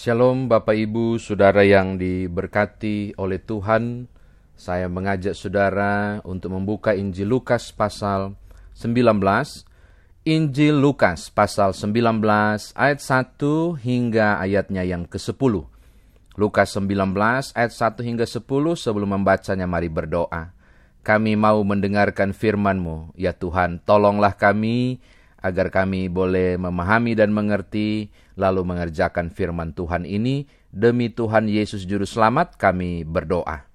Shalom Bapak Ibu, Saudara yang diberkati oleh Tuhan. Saya mengajak Saudara untuk membuka Injil Lukas pasal 19. Injil Lukas pasal 19 ayat 1 hingga ayatnya yang ke-10. Lukas 19 ayat 1 hingga 10 sebelum membacanya mari berdoa. Kami mau mendengarkan firman-Mu, ya Tuhan, tolonglah kami agar kami boleh memahami dan mengerti, lalu mengerjakan firman Tuhan ini. Demi Tuhan Yesus Juru Selamat kami berdoa.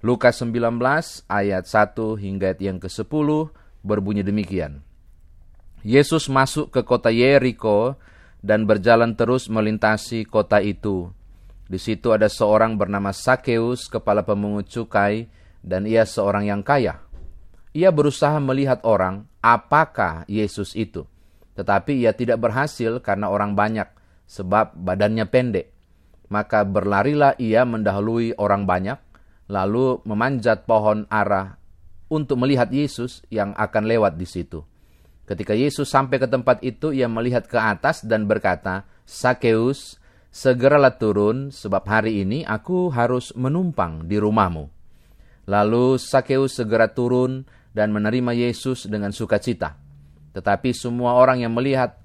Lukas 19 ayat 1 hingga ayat yang ke-10 berbunyi demikian. Yesus masuk ke kota Yeriko dan berjalan terus melintasi kota itu. Di situ ada seorang bernama Sakeus, kepala pemungut cukai, dan ia seorang yang kaya. Ia berusaha melihat orang, apakah Yesus itu. Tetapi ia tidak berhasil karena orang banyak, sebab badannya pendek. Maka berlarilah ia mendahului orang banyak, lalu memanjat pohon arah untuk melihat Yesus yang akan lewat di situ. Ketika Yesus sampai ke tempat itu, ia melihat ke atas dan berkata, Sakeus, segeralah turun, sebab hari ini aku harus menumpang di rumahmu. Lalu Sakeus segera turun dan menerima Yesus dengan sukacita. Tetapi semua orang yang melihat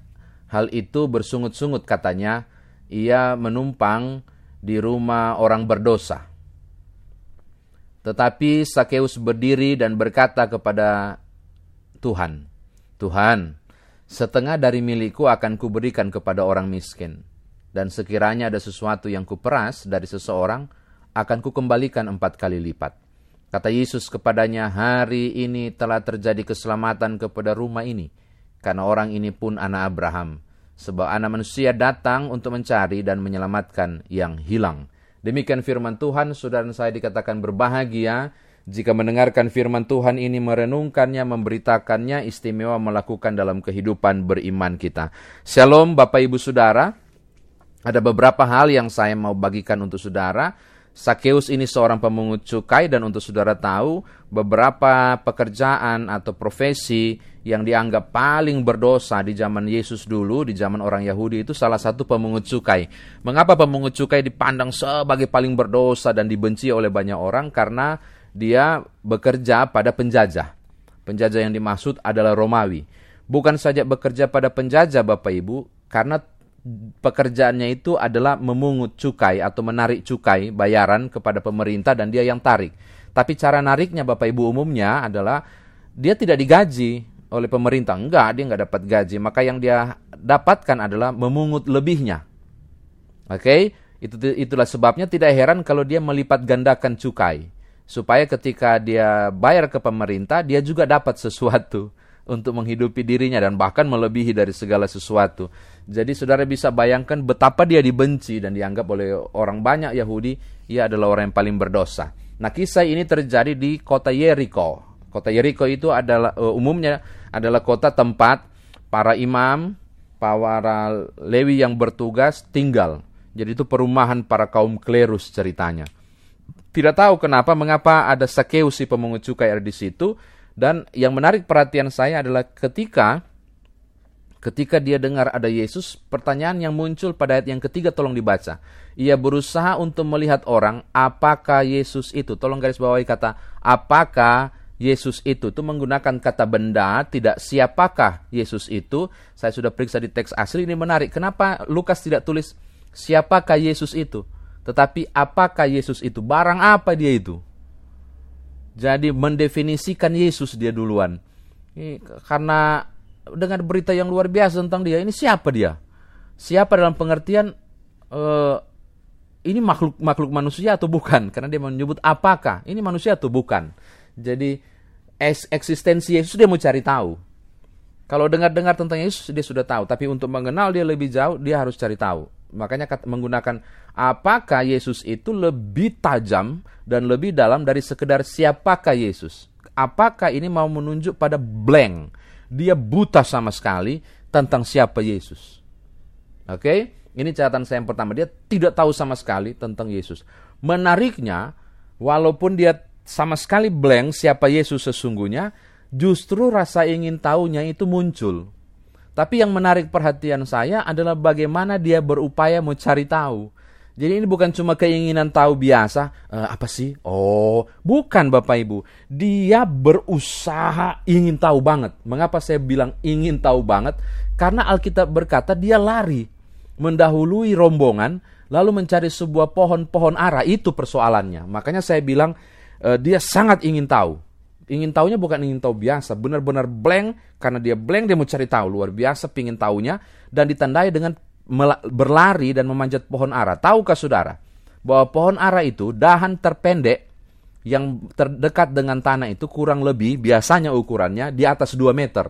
hal itu bersungut-sungut katanya, ia menumpang di rumah orang berdosa. Tetapi Sakeus berdiri dan berkata kepada Tuhan, Tuhan, setengah dari milikku akan kuberikan kepada orang miskin. Dan sekiranya ada sesuatu yang kuperas dari seseorang, akan kukembalikan empat kali lipat. Kata Yesus kepadanya, hari ini telah terjadi keselamatan kepada rumah ini. Karena orang ini pun anak Abraham. Sebab anak manusia datang untuk mencari dan menyelamatkan yang hilang. Demikian firman Tuhan, saudara saya dikatakan berbahagia jika mendengarkan firman Tuhan ini, merenungkannya, memberitakannya, istimewa melakukan dalam kehidupan beriman kita. Shalom Bapak Ibu Saudara, ada beberapa hal yang saya mau bagikan untuk saudara. Sakeus ini seorang pemungut cukai dan untuk saudara tahu beberapa pekerjaan atau profesi yang dianggap paling berdosa di zaman Yesus dulu, di zaman orang Yahudi itu salah satu pemungut cukai. Mengapa pemungut cukai dipandang sebagai paling berdosa dan dibenci oleh banyak orang? Karena dia bekerja pada penjajah. Penjajah yang dimaksud adalah Romawi. Bukan saja bekerja pada penjajah Bapak Ibu, karena pekerjaannya itu adalah memungut cukai atau menarik cukai bayaran kepada pemerintah dan dia yang tarik. Tapi cara nariknya Bapak Ibu umumnya adalah dia tidak digaji oleh pemerintah. Enggak, dia enggak dapat gaji. Maka yang dia dapatkan adalah memungut lebihnya. Oke, okay? itu itulah sebabnya tidak heran kalau dia melipat gandakan cukai supaya ketika dia bayar ke pemerintah dia juga dapat sesuatu untuk menghidupi dirinya dan bahkan melebihi dari segala sesuatu. Jadi saudara bisa bayangkan betapa dia dibenci dan dianggap oleh orang banyak Yahudi, ia adalah orang yang paling berdosa. Nah, kisah ini terjadi di kota Yeriko. Kota Yeriko itu adalah uh, umumnya adalah kota tempat para imam, para lewi yang bertugas tinggal. Jadi itu perumahan para kaum klerus ceritanya. Tidak tahu kenapa mengapa ada Sakeus si pemungut cukai ada di situ dan yang menarik perhatian saya adalah ketika Ketika dia dengar ada Yesus, pertanyaan yang muncul pada ayat yang ketiga tolong dibaca. Ia berusaha untuk melihat orang, apakah Yesus itu? Tolong garis bawahi kata, apakah Yesus itu? Itu menggunakan kata benda, tidak siapakah Yesus itu. Saya sudah periksa di teks asli, ini menarik. Kenapa Lukas tidak tulis siapakah Yesus itu? Tetapi apakah Yesus itu? Barang apa dia itu? Jadi mendefinisikan Yesus dia duluan. Karena dengan berita yang luar biasa tentang dia. Ini siapa dia? Siapa dalam pengertian uh, ini makhluk makhluk manusia atau bukan? Karena dia menyebut apakah ini manusia atau bukan. Jadi eksistensi Yesus dia mau cari tahu. Kalau dengar-dengar tentang Yesus dia sudah tahu, tapi untuk mengenal dia lebih jauh dia harus cari tahu. Makanya menggunakan apakah Yesus itu lebih tajam dan lebih dalam dari sekedar siapakah Yesus. Apakah ini mau menunjuk pada blank, dia buta sama sekali tentang siapa Yesus. Oke, okay? ini catatan saya yang pertama. Dia tidak tahu sama sekali tentang Yesus. Menariknya, walaupun dia sama sekali blank siapa Yesus sesungguhnya, justru rasa ingin tahunya itu muncul. Tapi yang menarik perhatian saya adalah bagaimana dia berupaya mencari tahu. Jadi ini bukan cuma keinginan tahu biasa, e, apa sih? Oh, bukan Bapak Ibu. Dia berusaha ingin tahu banget. Mengapa saya bilang ingin tahu banget? Karena Alkitab berkata dia lari, mendahului rombongan, lalu mencari sebuah pohon-pohon ara. Itu persoalannya. Makanya saya bilang e, dia sangat ingin tahu. Ingin tahunya bukan ingin tahu biasa, benar-benar blank karena dia blank dia mau cari tahu luar biasa ingin tahunya dan ditandai dengan berlari dan memanjat pohon ara. Tahukah saudara bahwa pohon ara itu dahan terpendek yang terdekat dengan tanah itu kurang lebih biasanya ukurannya di atas 2 meter.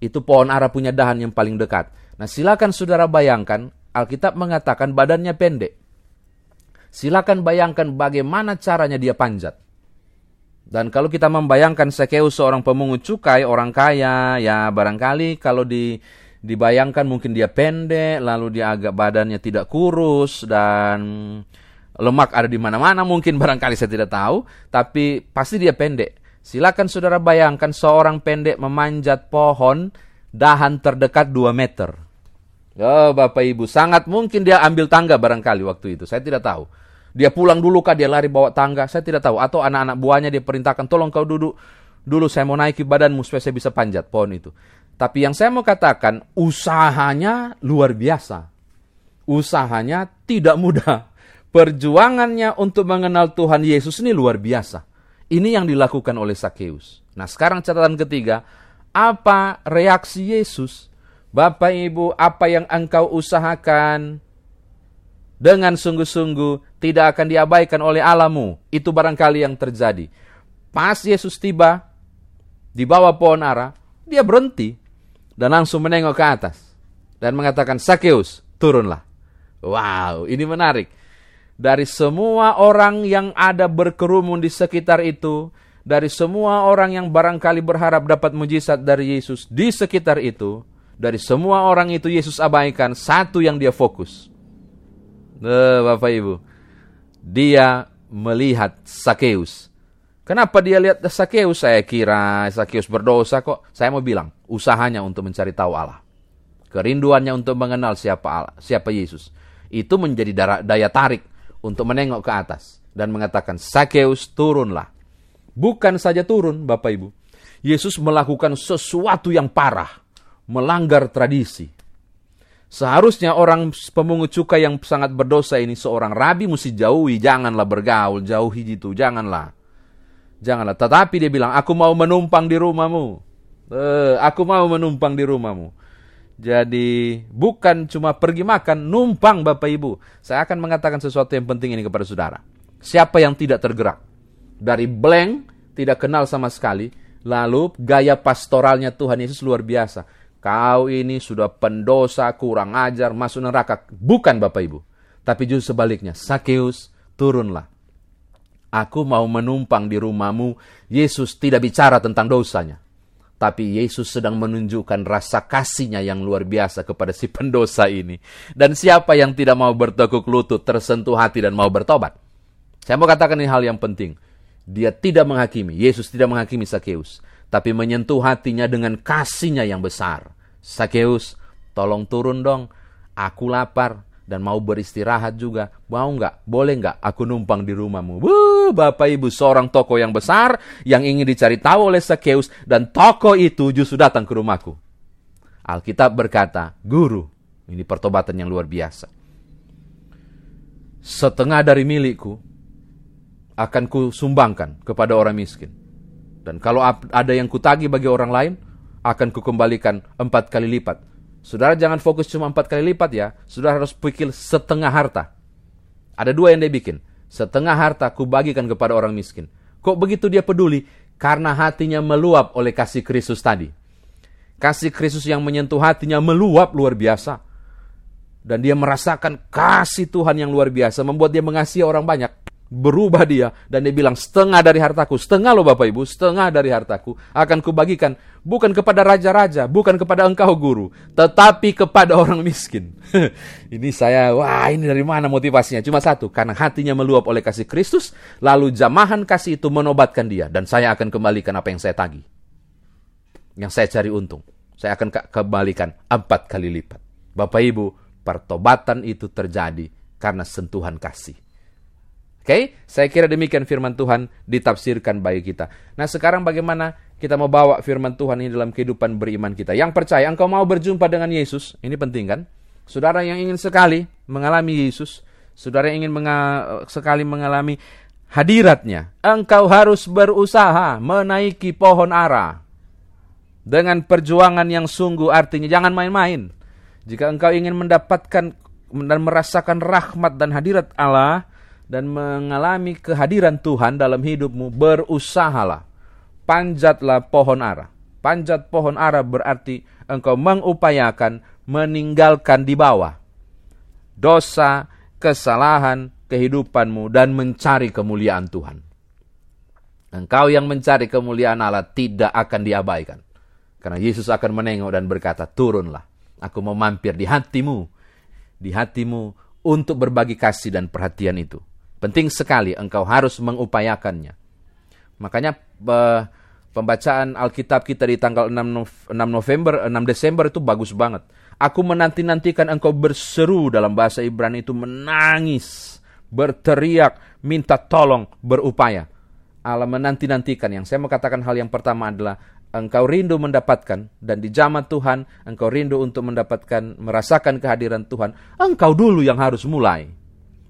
Itu pohon ara punya dahan yang paling dekat. Nah silakan saudara bayangkan Alkitab mengatakan badannya pendek. Silakan bayangkan bagaimana caranya dia panjat. Dan kalau kita membayangkan Sekeus seorang pemungut cukai, orang kaya, ya barangkali kalau di dibayangkan mungkin dia pendek, lalu dia agak badannya tidak kurus dan lemak ada di mana-mana mungkin barangkali saya tidak tahu, tapi pasti dia pendek. Silakan saudara bayangkan seorang pendek memanjat pohon dahan terdekat 2 meter. Oh Bapak Ibu, sangat mungkin dia ambil tangga barangkali waktu itu, saya tidak tahu. Dia pulang dulu kah, dia lari bawa tangga, saya tidak tahu. Atau anak-anak buahnya dia perintahkan, tolong kau duduk. Dulu saya mau naiki badanmu supaya saya bisa panjat pohon itu. Tapi yang saya mau katakan, usahanya luar biasa. Usahanya tidak mudah. Perjuangannya untuk mengenal Tuhan Yesus ini luar biasa. Ini yang dilakukan oleh Sakeus. Nah sekarang catatan ketiga, apa reaksi Yesus? Bapak Ibu, apa yang engkau usahakan dengan sungguh-sungguh tidak akan diabaikan oleh alamu. Itu barangkali yang terjadi. Pas Yesus tiba di bawah pohon ara, dia berhenti dan langsung menengok ke atas dan mengatakan, Sakeus, turunlah. Wow, ini menarik. Dari semua orang yang ada berkerumun di sekitar itu, dari semua orang yang barangkali berharap dapat mujizat dari Yesus di sekitar itu, dari semua orang itu Yesus abaikan satu yang dia fokus, Eh, Bapak Ibu. Dia melihat Sakeus. Kenapa dia lihat Sakeus? Saya kira Sakeus berdosa kok. Saya mau bilang, usahanya untuk mencari tahu Allah. Kerinduannya untuk mengenal siapa Allah, siapa Yesus. Itu menjadi daya tarik untuk menengok ke atas dan mengatakan, Sakeus turunlah. Bukan saja turun, Bapak Ibu. Yesus melakukan sesuatu yang parah, melanggar tradisi. Seharusnya orang pemungut cukai yang sangat berdosa ini seorang rabi mesti jauhi, janganlah bergaul, jauhi itu, janganlah. Janganlah. Tetapi dia bilang, aku mau menumpang di rumahmu. Eh, aku mau menumpang di rumahmu. Jadi bukan cuma pergi makan, numpang Bapak Ibu. Saya akan mengatakan sesuatu yang penting ini kepada saudara. Siapa yang tidak tergerak? Dari blank, tidak kenal sama sekali. Lalu gaya pastoralnya Tuhan Yesus luar biasa Kau ini sudah pendosa, kurang ajar, masuk neraka. Bukan Bapak Ibu. Tapi justru sebaliknya. Sakeus, turunlah. Aku mau menumpang di rumahmu. Yesus tidak bicara tentang dosanya. Tapi Yesus sedang menunjukkan rasa kasihnya yang luar biasa kepada si pendosa ini. Dan siapa yang tidak mau bertekuk lutut, tersentuh hati dan mau bertobat. Saya mau katakan ini hal yang penting. Dia tidak menghakimi. Yesus tidak menghakimi Sakeus tapi menyentuh hatinya dengan kasihnya yang besar. Sakeus, tolong turun dong, aku lapar dan mau beristirahat juga. Mau nggak? Boleh nggak aku numpang di rumahmu? Wuh, Bapak Ibu, seorang toko yang besar yang ingin dicari tahu oleh Sakeus dan toko itu justru datang ke rumahku. Alkitab berkata, Guru, ini pertobatan yang luar biasa. Setengah dari milikku akan ku sumbangkan kepada orang miskin. Dan kalau ada yang kutagi bagi orang lain, akan kukembalikan empat kali lipat. Saudara jangan fokus cuma empat kali lipat ya. Saudara harus pikir setengah harta. Ada dua yang dia bikin. Setengah harta kubagikan kepada orang miskin. Kok begitu dia peduli? Karena hatinya meluap oleh kasih Kristus tadi. Kasih Kristus yang menyentuh hatinya meluap luar biasa. Dan dia merasakan kasih Tuhan yang luar biasa. Membuat dia mengasihi orang banyak berubah dia dan dia bilang setengah dari hartaku, setengah loh Bapak Ibu, setengah dari hartaku akan kubagikan bukan kepada raja-raja, bukan kepada engkau guru, tetapi kepada orang miskin. ini saya, wah ini dari mana motivasinya? Cuma satu, karena hatinya meluap oleh kasih Kristus, lalu jamahan kasih itu menobatkan dia dan saya akan kembalikan apa yang saya tagih. Yang saya cari untung. saya akan kembalikan empat kali lipat. Bapak Ibu, pertobatan itu terjadi karena sentuhan kasih. Oke, okay? saya kira demikian firman Tuhan ditafsirkan bagi kita. Nah sekarang bagaimana kita mau bawa firman Tuhan ini dalam kehidupan beriman kita. Yang percaya, engkau mau berjumpa dengan Yesus, ini penting kan? Saudara yang ingin sekali mengalami Yesus, saudara yang ingin menga sekali mengalami hadiratnya, engkau harus berusaha menaiki pohon ara. Dengan perjuangan yang sungguh artinya jangan main-main. Jika engkau ingin mendapatkan dan merasakan rahmat dan hadirat Allah, dan mengalami kehadiran Tuhan dalam hidupmu, berusahalah. Panjatlah pohon ara. Panjat pohon ara berarti engkau mengupayakan meninggalkan di bawah dosa, kesalahan, kehidupanmu, dan mencari kemuliaan Tuhan. Engkau yang mencari kemuliaan Allah tidak akan diabaikan. Karena Yesus akan menengok dan berkata, turunlah, aku mau mampir di hatimu, di hatimu untuk berbagi kasih dan perhatian itu. Penting sekali engkau harus mengupayakannya. Makanya pembacaan Alkitab kita di tanggal 6 November, 6 Desember itu bagus banget. Aku menanti-nantikan engkau berseru dalam bahasa Ibrani itu menangis, berteriak, minta tolong, berupaya. Allah menanti-nantikan. Yang saya mau katakan hal yang pertama adalah engkau rindu mendapatkan dan di zaman Tuhan engkau rindu untuk mendapatkan merasakan kehadiran Tuhan, engkau dulu yang harus mulai.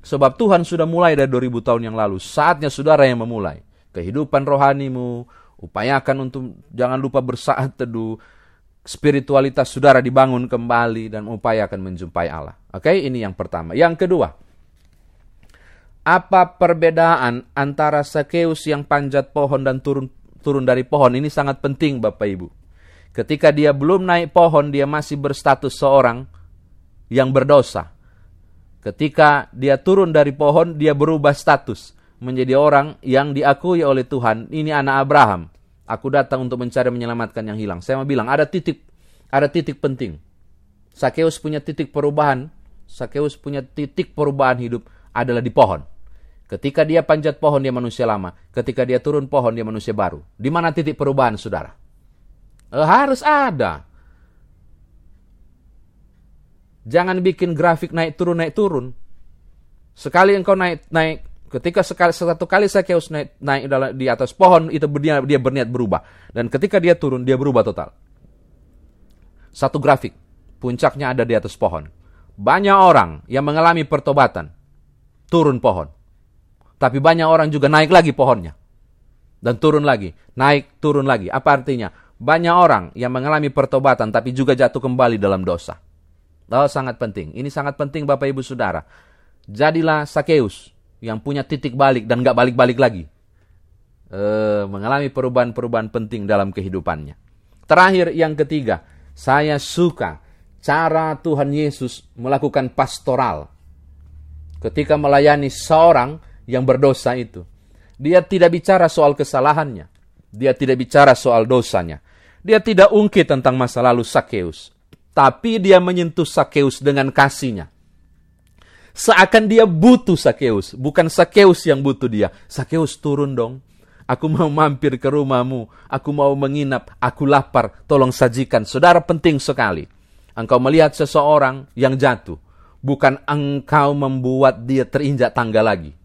Sebab Tuhan sudah mulai dari 2000 tahun yang lalu. Saatnya saudara yang memulai. Kehidupan rohanimu, upayakan untuk jangan lupa bersaat teduh. Spiritualitas saudara dibangun kembali dan upayakan menjumpai Allah. Oke, ini yang pertama. Yang kedua, apa perbedaan antara Sakeus yang panjat pohon dan turun turun dari pohon? Ini sangat penting Bapak Ibu. Ketika dia belum naik pohon, dia masih berstatus seorang yang berdosa. Ketika dia turun dari pohon, dia berubah status menjadi orang yang diakui oleh Tuhan. Ini anak Abraham. Aku datang untuk mencari menyelamatkan yang hilang. Saya mau bilang ada titik, ada titik penting. Sakeus punya titik perubahan. Sakeus punya titik perubahan hidup adalah di pohon. Ketika dia panjat pohon, dia manusia lama. Ketika dia turun pohon, dia manusia baru. Di mana titik perubahan, saudara? Eh, harus ada. Jangan bikin grafik naik turun naik turun. Sekali engkau naik naik ketika sekali satu kali Sakeus naik naik di atas pohon itu dia dia berniat berubah dan ketika dia turun dia berubah total. Satu grafik puncaknya ada di atas pohon. Banyak orang yang mengalami pertobatan turun pohon. Tapi banyak orang juga naik lagi pohonnya. Dan turun lagi, naik turun lagi. Apa artinya? Banyak orang yang mengalami pertobatan tapi juga jatuh kembali dalam dosa. Oh, sangat penting. Ini sangat penting Bapak Ibu Saudara. Jadilah Sakeus yang punya titik balik dan gak balik-balik lagi. E, mengalami perubahan-perubahan penting dalam kehidupannya. Terakhir yang ketiga, saya suka cara Tuhan Yesus melakukan pastoral. Ketika melayani seorang yang berdosa itu. Dia tidak bicara soal kesalahannya. Dia tidak bicara soal dosanya. Dia tidak ungkit tentang masa lalu Sakeus tapi dia menyentuh Sakeus dengan kasihnya. Seakan dia butuh Sakeus, bukan Sakeus yang butuh dia. Sakeus turun dong. Aku mau mampir ke rumahmu, aku mau menginap, aku lapar, tolong sajikan. Saudara penting sekali. Engkau melihat seseorang yang jatuh, bukan engkau membuat dia terinjak tangga lagi.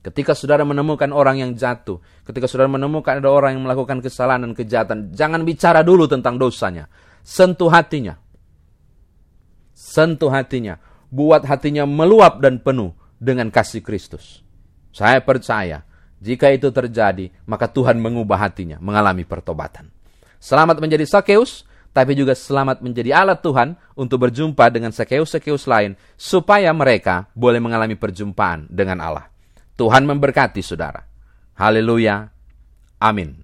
Ketika saudara menemukan orang yang jatuh, ketika saudara menemukan ada orang yang melakukan kesalahan dan kejahatan, jangan bicara dulu tentang dosanya. Sentuh hatinya sentuh hatinya, buat hatinya meluap dan penuh dengan kasih Kristus. Saya percaya, jika itu terjadi, maka Tuhan mengubah hatinya, mengalami pertobatan. Selamat menjadi Sakeus, tapi juga selamat menjadi alat Tuhan untuk berjumpa dengan Sakeus-Sakeus lain, supaya mereka boleh mengalami perjumpaan dengan Allah. Tuhan memberkati saudara. Haleluya. Amin.